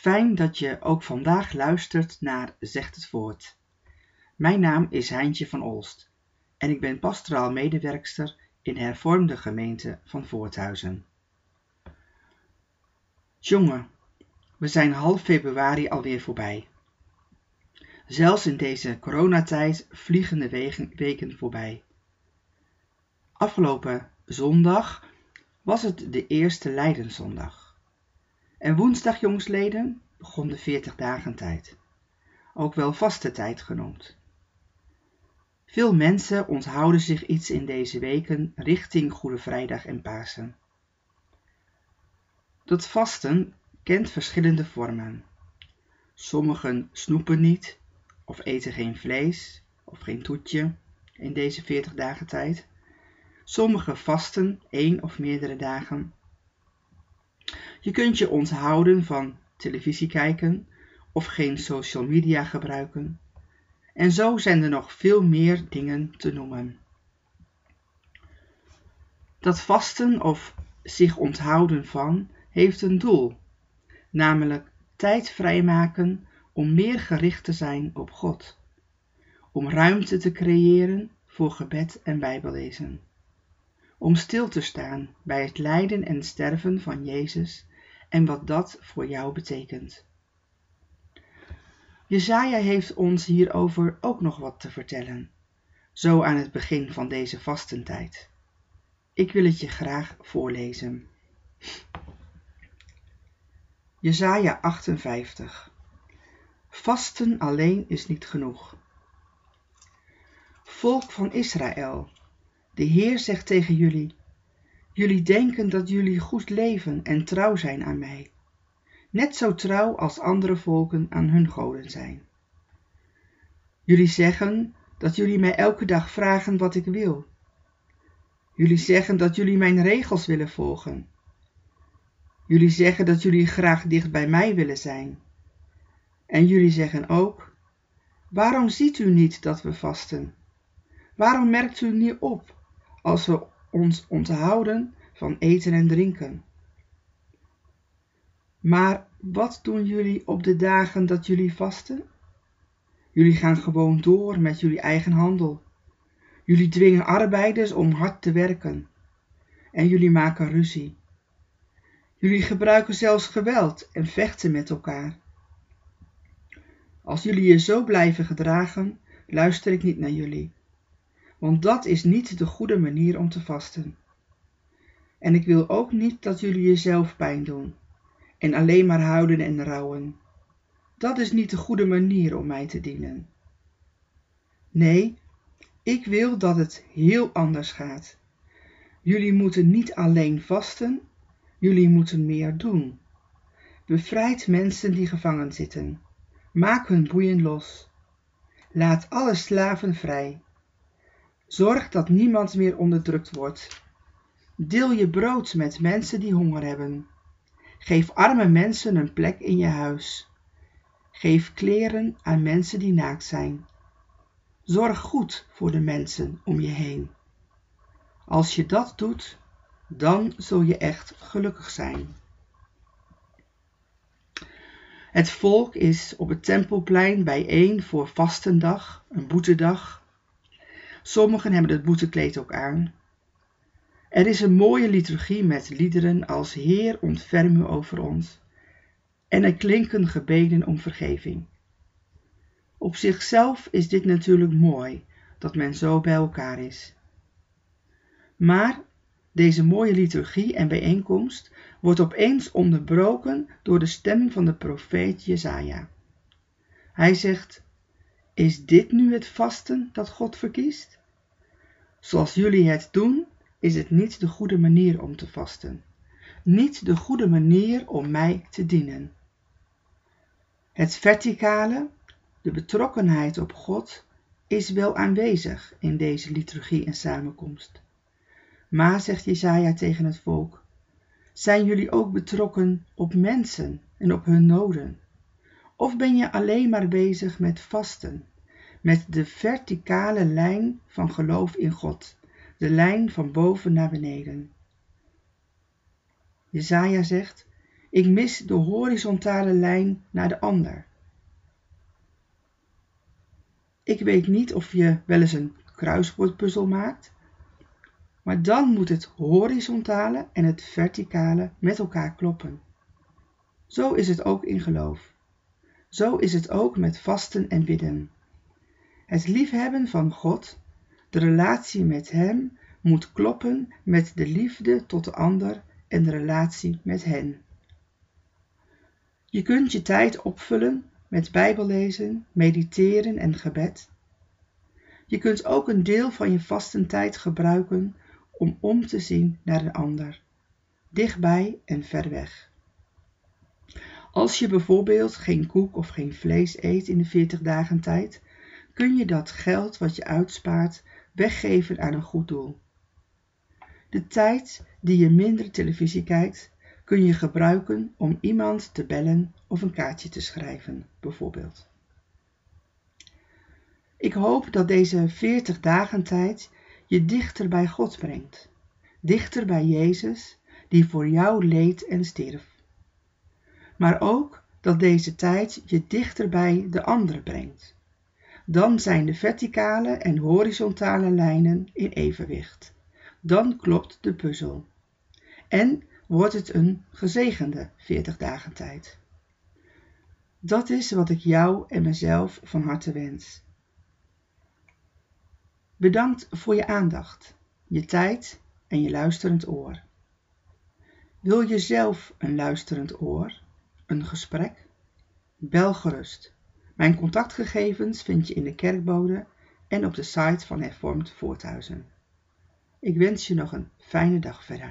Fijn dat je ook vandaag luistert naar Zegt het Woord. Mijn naam is Heintje van Olst en ik ben pastoraal medewerkster in de hervormde gemeente van Voorthuizen. Jongen, we zijn half februari alweer voorbij. Zelfs in deze coronatijd vliegen de weken voorbij. Afgelopen zondag was het de eerste Leidenszondag. En woensdag, jongsleden, begon de 40 dagen tijd, ook wel vaste tijd genoemd. Veel mensen onthouden zich iets in deze weken richting Goede Vrijdag en Pasen. Dat vasten kent verschillende vormen. Sommigen snoepen niet of eten geen vlees of geen toetje in deze 40 dagen tijd. Sommigen vasten één of meerdere dagen. Je kunt je onthouden van televisie kijken of geen social media gebruiken. En zo zijn er nog veel meer dingen te noemen. Dat vasten of zich onthouden van heeft een doel, namelijk tijd vrijmaken om meer gericht te zijn op God, om ruimte te creëren voor gebed en bijbellezen, om stil te staan bij het lijden en sterven van Jezus en wat dat voor jou betekent. Jesaja heeft ons hierover ook nog wat te vertellen, zo aan het begin van deze vastentijd. Ik wil het je graag voorlezen. Jesaja 58 Vasten alleen is niet genoeg. Volk van Israël, de Heer zegt tegen jullie, jullie denken dat jullie goed leven en trouw zijn aan mij, net zo trouw als andere volken aan hun goden zijn. Jullie zeggen dat jullie mij elke dag vragen wat ik wil. Jullie zeggen dat jullie mijn regels willen volgen. Jullie zeggen dat jullie graag dicht bij mij willen zijn. En jullie zeggen ook: Waarom ziet u niet dat we vasten? Waarom merkt u niet op als we ons onthouden van eten en drinken? Maar wat doen jullie op de dagen dat jullie vasten? Jullie gaan gewoon door met jullie eigen handel. Jullie dwingen arbeiders om hard te werken. En jullie maken ruzie. Jullie gebruiken zelfs geweld en vechten met elkaar. Als jullie je zo blijven gedragen, luister ik niet naar jullie. Want dat is niet de goede manier om te vasten. En ik wil ook niet dat jullie jezelf pijn doen en alleen maar huilen en rouwen. Dat is niet de goede manier om mij te dienen. Nee, ik wil dat het heel anders gaat. Jullie moeten niet alleen vasten, jullie moeten meer doen. Bevrijd mensen die gevangen zitten. Maak hun boeien los. Laat alle slaven vrij. Zorg dat niemand meer onderdrukt wordt. Deel je brood met mensen die honger hebben. Geef arme mensen een plek in je huis. Geef kleren aan mensen die naakt zijn. Zorg goed voor de mensen om je heen. Als je dat doet, dan zul je echt gelukkig zijn. Het volk is op het tempelplein bijeen voor vastendag, een boetedag. Sommigen hebben het boetekleed ook aan. Er is een mooie liturgie met liederen als Heer ontferm u over ons en er klinken gebeden om vergeving. Op zichzelf is dit natuurlijk mooi dat men zo bij elkaar is. Maar deze mooie liturgie en bijeenkomst wordt opeens onderbroken door de stem van de profeet Jesaja. Hij zegt: Is dit nu het vasten dat God verkiest? Zoals jullie het doen, is het niet de goede manier om te vasten. Niet de goede manier om mij te dienen. Het verticale, de betrokkenheid op God, is wel aanwezig in deze liturgie en samenkomst. Maar, zegt Jesaja tegen het volk, zijn jullie ook betrokken op mensen en op hun noden? Of ben je alleen maar bezig met vasten, met de verticale lijn van geloof in God, de lijn van boven naar beneden? Jesaja zegt, Ik mis de horizontale lijn naar de ander. Ik weet niet of je wel eens een kruiswoordpuzzel maakt, maar dan moet het horizontale en het verticale met elkaar kloppen. Zo is het ook in geloof. Zo is het ook met vasten en bidden. Het liefhebben van God, de relatie met Hem, moet kloppen met de liefde tot de ander en de relatie met hen. Je kunt je tijd opvullen met bijbellezen, mediteren en gebed. Je kunt ook een deel van je vastentijd gebruiken om om te zien naar een ander, dichtbij en ver weg. Als je bijvoorbeeld geen koek of geen vlees eet in de 40 dagen tijd, kun je dat geld wat je uitspaart weggeven aan een goed doel. De tijd die je minder televisie kijkt, kun je gebruiken om iemand te bellen of een kaartje te schrijven, bijvoorbeeld. Ik hoop dat deze 40 dagen tijd je dichter bij God brengt, dichter bij Jezus, die voor jou leed en stierf. Maar ook dat deze tijd je dichter bij de ander brengt. Dan zijn de verticale en horizontale lijnen in evenwicht. Dan klopt de puzzel. En wordt het een gezegende 40 dagen tijd. Dat is wat ik jou en mezelf van harte wens. Bedankt voor je aandacht, je tijd en je luisterend oor. Wil je zelf een luisterend oor, een gesprek? Bel gerust. Mijn contactgegevens vind je in de kerkbode en op de site van Hervormd Voorthuizen. Ik wens je nog een fijne dag verder.